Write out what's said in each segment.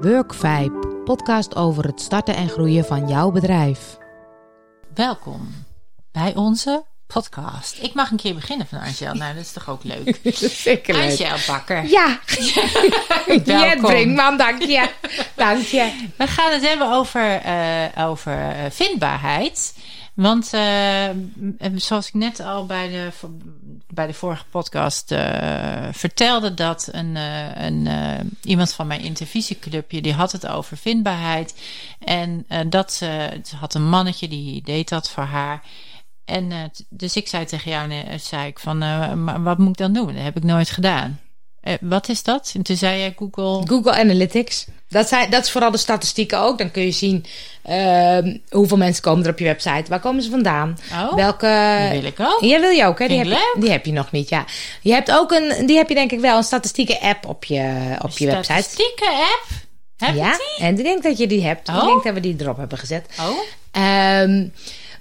Workvibe, podcast over het starten en groeien van jouw bedrijf. Welkom bij onze podcast. Ik mag een keer beginnen van Angel. Nou, dat is toch ook leuk. Zeker leuk. Angel Bakker. Ja, Welkom. Brinkman, dank je. Dank je. We gaan het hebben over, eh, over eh, vindbaarheid. Want eh, zoals ik net al bij de, bij de vorige podcast eh, vertelde, dat een, eh, een, eh, iemand van mijn intervisieclubje die had het over vindbaarheid. En dat ze, ze had een mannetje die deed dat voor haar. En dus ik zei tegen jou, zei ik van, maar wat moet ik dan doen? Dat heb ik nooit gedaan. Wat is dat? En toen zei jij Google. Google Analytics. Dat, zijn, dat is vooral de statistieken ook. Dan kun je zien ehm, hoeveel mensen komen er op je website. Waar komen ze vandaan? Oh, Welke... die wil ik ook. Ja, wil je ook, hè? Die heb, je, die heb je nog niet, ja. Je hebt ook een, die heb je denk ik wel, een statistieke app op je, op je website. Statistieke app? Heb Ja, je die? en ik denk dat je die hebt. Ik Oh. denk dat we die erop hebben gezet. Oh, Ehm,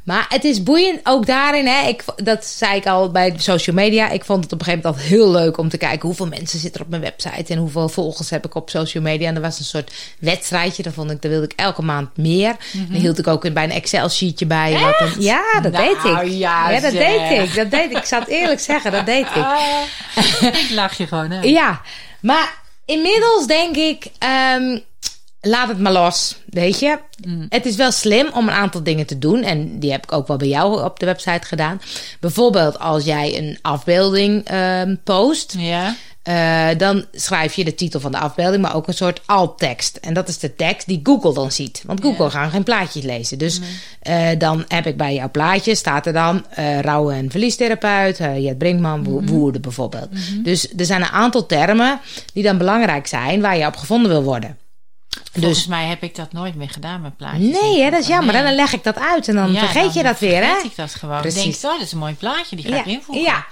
maar het is boeiend ook daarin. Hè, ik, dat zei ik al bij social media. Ik vond het op een gegeven moment altijd heel leuk om te kijken hoeveel mensen zitten er op mijn website en hoeveel volgers heb ik op social media. En er was een soort wedstrijdje. Dan vond ik, dan wilde ik elke maand meer. Dan hield ik ook bij een Excel sheetje bij. Wat een, ja, dat Mhm. Nou, deed ik. ja, dat zeg. deed ik. Dat deed ik. Ik zal het eerlijk zeggen, dat deed ik. ik lach je gewoon uit. Ja, maar inmiddels denk ik, ehm, laat het maar los, weet je. Het is wel slim om een aantal dingen te doen. En die heb ik ook wel bij jou op de website gedaan. Bijvoorbeeld als jij een afbeelding ehm, post. Ja. eh, dan schrijf je de titel van de afbeelding, maar ook een soort alt-tekst. En dat is de tekst die Google dan ziet. Want Google Ja. gaat geen plaatjes lezen. Dus eh, dan heb ik bij jouw plaatje, staat er dan rouw- en verliestherapeut, Jet Brinkman, wo- woede bijvoorbeeld. Dus er zijn een aantal termen die dan belangrijk zijn waar je op gevonden wil worden. Volgens Dus mij heb ik dat nooit meer gedaan met plaatjes. nee, hè, dat is jammer. Nee. Dan leg ik dat uit en dan Ja, vergeet dan je dat weer, hè? vergeet ik dat gewoon. Precies. Ik denk, oh, dat is een mooi plaatje, die ga ik invoegen. Ja.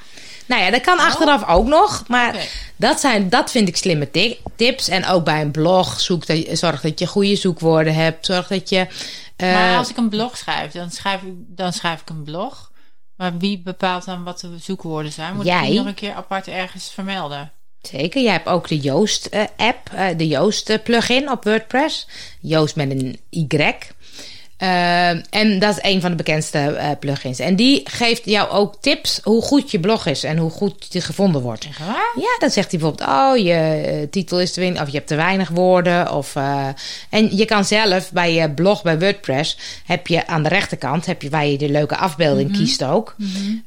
Nou ja, dat kan achteraf ook nog. Maar dat, zijn, dat vind ik slimme ti- tips. En ook bij een blog, zoek dat je, zorg dat je goede zoekwoorden hebt. Zorg dat je... eh, Maar als ik een blog schrijf, dan schrijf ik, dan schrijf ik een blog. Maar wie bepaalt dan wat de zoekwoorden zijn? Moet ik die nog een keer apart ergens vermelden? Zeker, jij hebt ook de Joost-app, de Joost-plugin op WordPress. Joost met een Y. Eh, en dat is een van de bekendste eh, plugins. En die geeft jou ook tips hoe goed je blog is en hoe goed die gevonden wordt. Echt waar? Ja, dan zegt hij bijvoorbeeld: Oh, je eh, titel is te weinig, of je hebt te weinig woorden. Of, eh, en je kan zelf bij je blog bij WordPress, heb je aan de rechterkant, heb je waar je de leuke afbeelding kiest ook.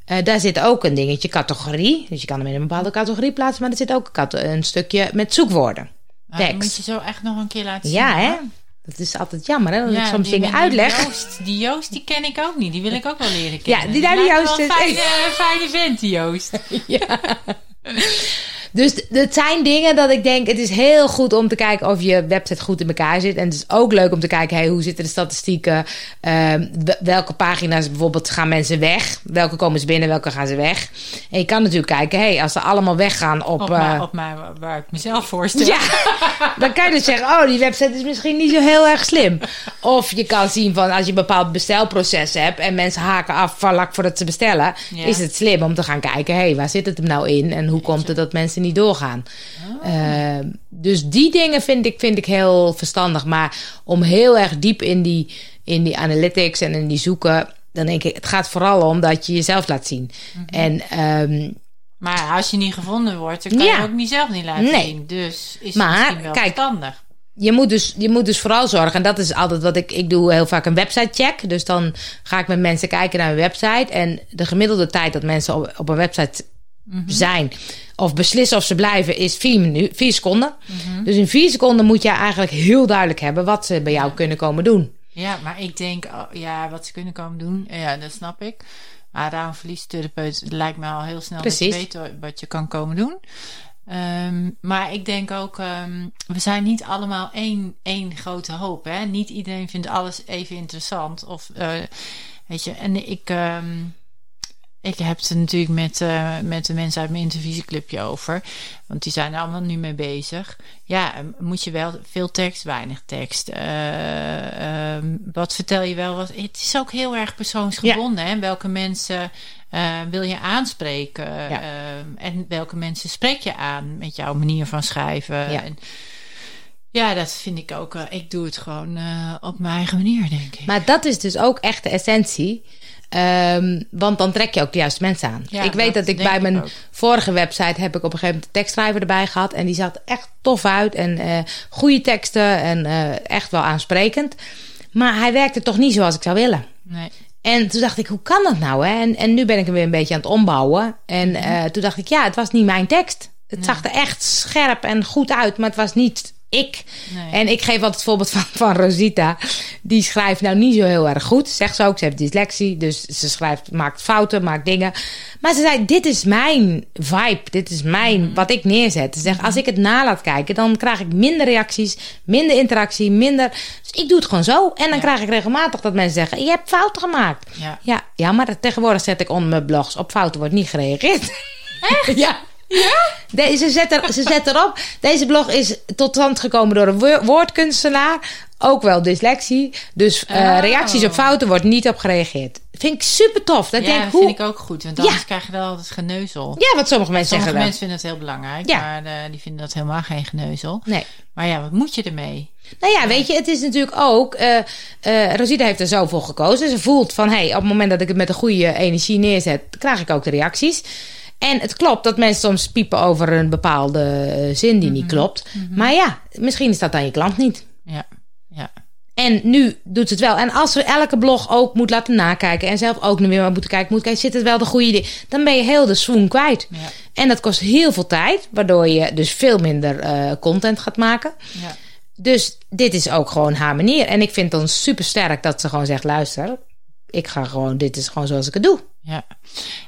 Eh, daar zit ook een dingetje categorie. Dus je kan hem in een bepaalde categorie plaatsen, maar er zit ook een, stukje met zoekwoorden. Ah, Tekst. moet je zo echt nog een keer laten zien. Ja, hè? Dat is altijd jammer, hè? Dat ik soms dingen uitleg. Die Joost, die Joost, die ken ik ook niet. Die wil ik ook wel leren kennen. die daar die Joost is- een fijne, fijne vent, die Joost. Dus het zijn dingen dat ik denk, het is heel goed om te kijken of je website goed in elkaar zit. En het is ook leuk om te kijken, hey, hoe zitten de statistieken? Ehm, welke pagina's bijvoorbeeld gaan mensen weg? Welke komen ze binnen, welke gaan ze weg? En je kan natuurlijk kijken, hey, als ze allemaal weggaan op... Op, eh, mij, op mij, waar ik mezelf voorstel. ja, dan kan je dus zeggen, oh, die website is misschien niet zo heel erg slim. Of je kan zien van, als je een bepaald bestelproces hebt en mensen haken af vlak voordat ze bestellen, Ja. is het slim om te gaan kijken, hé, hey, waar zit het hem nou in en hoe komt het dat mensen niet doorgaan? Oh. Eh, dus die dingen vind ik, vind ik heel verstandig. Maar om heel erg diep in die, in die analytics en in die zoeken, dan denk ik, het gaat vooral om dat je jezelf laat zien. Mhm. En ehm, Maar als je niet gevonden wordt, dan kan Ja. je ook niet zelf niet laten Nee. zien. Dus is Maar, het misschien wel kijk, verstandig. je moet, dus, je moet dus vooral zorgen, en dat is altijd wat ik, ik doe heel vaak een website check. Dus dan ga ik met mensen kijken naar een website. En de gemiddelde tijd dat mensen op, op een website zijn of beslissen of ze blijven, is vier, minu- vier seconden. Dus in vier seconden moet je eigenlijk heel duidelijk hebben wat ze bij jou kunnen komen doen. Ja, maar ik denk, oh, ja, wat ze kunnen komen doen, ja, dat snap ik. Maar daarom verliestherapeut lijkt me al heel snel Precies. dat je weet wat je kan komen doen. Ehm, maar ik denk ook, ehm, we zijn niet allemaal één, één grote hoop. Hè? Niet iedereen vindt alles even interessant. Of, eh, weet je, en ik, ehm, ik heb het natuurlijk met, eh, met de mensen uit mijn intervisieclubje over. Want die zijn er allemaal nu mee bezig. Ja, moet je wel veel tekst, weinig tekst. Eh, ehm, wat vertel je wel? Wat, het is ook heel erg persoonsgebonden. Hè? Welke mensen eh, wil je aanspreken? Ja. Ehm, en welke mensen spreek je aan met jouw manier van schrijven? Ja. En, Ja, dat vind ik ook. ik doe het gewoon op mijn eigen manier, denk ik. Maar dat is dus ook echt de essentie. Ehm, want dan trek je ook de juiste mensen aan. Ja, ik weet dat dat ik bij mijn vorige website heb ik op een gegeven moment een tekstschrijver erbij gehad. En die zat echt tof uit. En eh goede teksten en eh, echt wel aansprekend. Maar hij werkte toch niet zoals ik zou willen. Nee. En toen dacht ik, hoe kan dat nou? Hè? En, en nu ben ik hem weer een beetje aan het ombouwen. En eh, toen dacht ik, ja, het was niet mijn tekst. Het zag er echt scherp en goed uit, maar het was niet ik. Nee. En ik geef altijd het voorbeeld van, van Rosita. Die schrijft nou niet zo heel erg goed. Zegt ze ook, ze heeft dyslexie. Dus ze schrijft, maakt fouten, maakt dingen. Maar ze zei, dit is mijn vibe. Dit is mijn, wat ik neerzet. Ze zegt, als ik het na laat kijken, dan krijg ik minder reacties. Minder interactie, minder... Dus ik doe het gewoon zo. En dan Ja. krijg ik regelmatig dat mensen zeggen, je hebt fouten gemaakt. Ja. Ja, ja, maar tegenwoordig zet ik onder mijn blogs. Op fouten wordt niet gereageerd. Echt? ja. Ja? ze, zet er, ze zet erop. Deze blog is tot stand gekomen door een wo- woordkunstenaar. Ook wel dyslexie. Dus eh, Oh. reacties op fouten wordt niet op gereageerd. Vind ik super tof. Dat Ja, denk hoe... vind ik ook goed. Want anders krijg je wel altijd geneuzel. Ja, wat sommige mensen Sommige zeggen wel. mensen vinden het heel belangrijk, Ja. maar eh, die vinden dat helemaal geen geneuzel. Nee. Maar ja, wat moet je ermee? Nou ja, weet je, het is natuurlijk ook. eh, Rosita heeft er zo voor gekozen. Ze voelt van hé, hey, op het moment dat ik het met een goede energie neerzet, krijg ik ook de reacties. En het klopt dat mensen soms piepen over een bepaalde eh, zin die niet klopt. Maar ja, misschien is dat dan je klant niet. Ja, ja. En nu doet ze het wel. En als we elke blog ook moet laten nakijken en zelf ook nog weer maar moeten kijken, moet kijken, zit het wel de goede ding? Dan ben je heel de swoon kwijt. Ja. En dat kost heel veel tijd, waardoor je dus veel minder eh, content gaat maken. ja. Dus dit is ook gewoon haar manier. En ik vind het dan super sterk dat ze gewoon zegt: luister, ik ga gewoon, dit is gewoon zoals ik het doe. Ja.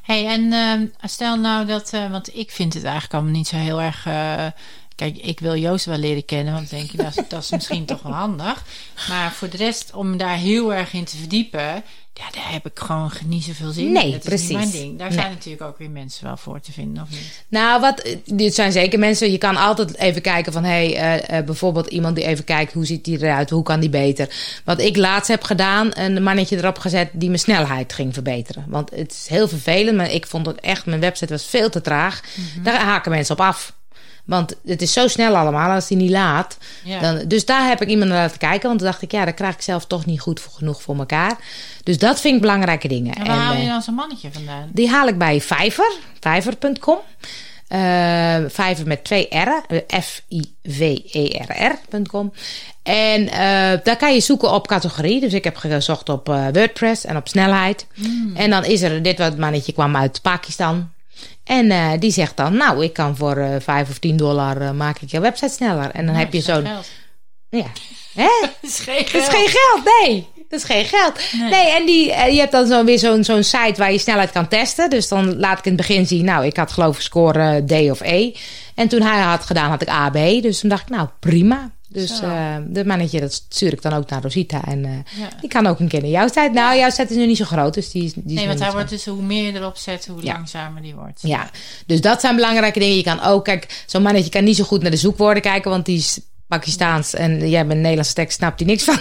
Hey, en ehm, stel nou dat, eh, want ik vind het eigenlijk allemaal niet zo heel erg. eh, kijk, ik wil Joost wel leren kennen, want denk je dat, dat is misschien toch wel handig. Maar voor de rest, om daar heel erg in te verdiepen, ja, daar heb ik gewoon niet zoveel zin in. Nee, dat precies. Is niet mijn ding. Daar Nee. zijn natuurlijk ook weer mensen wel voor te vinden, of niet? Nou, wat, dit zijn zeker mensen. Je kan altijd even kijken van, hey, eh, eh, bijvoorbeeld iemand die even kijkt, hoe ziet die eruit, hoe kan die beter? Wat ik laatst heb gedaan, een mannetje erop gezet die mijn snelheid ging verbeteren. Want het is heel vervelend, maar ik vond het echt, mijn website was veel te traag. Daar haken mensen op af. Want het is zo snel allemaal, als die niet laat. Ja. Dan, dus daar heb ik iemand naar laten kijken. Want toen dacht ik, ja, daar krijg ik zelf toch niet goed voor, genoeg voor elkaar. Dus dat vind ik belangrijke dingen. En waar haal je eh, dan zo'n mannetje vandaan? die haal ik bij Fiverr, fiverr.com. Eh Fiverr met twee R'en, eh, F-I-V-E-R-R.com. En daar kan je zoeken op categorie. Dus ik heb gezocht op WordPress en op snelheid. En dan is er, dit wat mannetje kwam uit Pakistan. En die zegt dan, nou, ik kan voor eh 5 of 10 dollar maak ik je website sneller. En dan Nou, heb je zo'n... geld. Ja. Hè? Dat is geen Dat is geen geld, nee. Dat is geen geld. Nee, en die, eh, je hebt dan zo weer zo'n zo'n site waar je snelheid kan testen. Dus dan laat ik in het begin zien, nou, ik had geloof ik score D of E. En toen hij had gedaan, had ik A, B. Dus toen dacht ik, nou, prima. Dus Zo. eh dat mannetje, dat stuur ik dan ook naar Rosita. En eh, Ja. die kan ook een keer naar jouw site. Nou, jouw site is nu niet zo groot, dus die, die Nee, want hij wordt dus hoe meer je erop zet, hoe Ja. langzamer die wordt. Ja, dus dat zijn belangrijke dingen. Je kan ook, kijk, zo'n mannetje kan niet zo goed naar de zoekwoorden kijken, want die is Pakistaans en jij bent Nederlandse tekst, snapt hij niks van.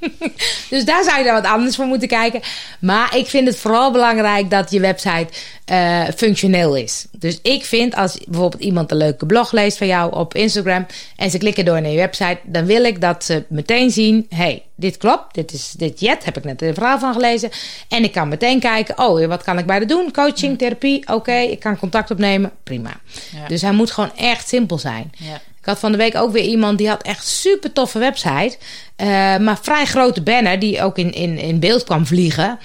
dus daar zou je dan wat anders voor moeten kijken. Maar ik vind het vooral belangrijk dat je website eh, functioneel is. Dus ik vind als bijvoorbeeld iemand een leuke blog leest van jou op Instagram en ze klikken door naar je website, dan wil ik dat ze meteen zien: hey, dit klopt, dit is dit jet, heb ik net een verhaal van gelezen. En ik kan meteen kijken: oh, wat kan ik bij de doen? Coaching, therapie, oké, ik kan contact opnemen, prima. Ja. Dus hij moet gewoon echt simpel zijn. Ja. Ik had van de week ook weer iemand die had echt super toffe website. eh, maar vrij grote banner die ook in, in, in beeld kwam vliegen.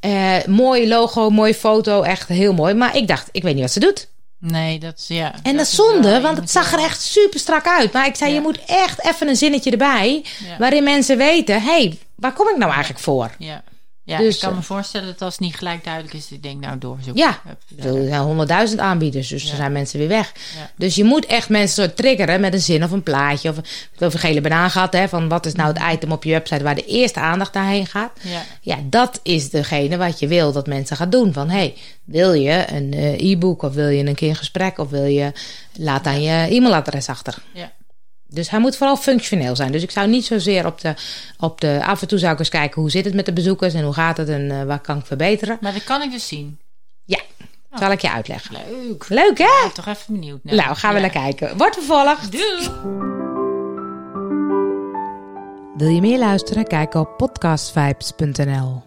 Eh mooi logo, mooie foto, echt heel mooi. Maar ik dacht, ik weet niet wat ze doet. Nee, dat is ja. En dat, is zonde, want het zag er echt super strak uit. Maar ik zei, Ja. je moet echt even een zinnetje erbij. Ja. Waarin mensen weten, hé, hey, waar kom ik nou eigenlijk voor? Ja, ja Dus, ik kan eh, me voorstellen dat als het niet gelijk duidelijk is, ik denk nou doorzoeken. Ja, Er zijn honderdduizend aanbieders, dus Ja. er zijn mensen weer weg. Ja. Dus je moet echt mensen soort triggeren met een zin of een plaatje. Of over gele banaan gehad, hè, van wat is nou het item op je website waar de eerste aandacht naar heen gaat. Ja. Ja, dat is degene wat je wil dat mensen gaan doen. Van hey, wil je een eh, e-book of wil je een keer een gesprek of wil je laat dan je e-mailadres achter. Ja. Dus hij moet vooral functioneel zijn. Dus ik zou niet zozeer op de, op de. Af en toe zou ik eens kijken hoe zit het met de bezoekers en hoe gaat het en eh, waar kan ik verbeteren. Maar dat kan ik dus zien. Ja, zal ik je uitleggen. Leuk. Leuk hè? Ik ben toch even benieuwd. naar. Nou, gaan we Ja. naar kijken. Wordt vervolgd. Doei. Wil je meer luisteren? Kijk op podcastvibes.nl.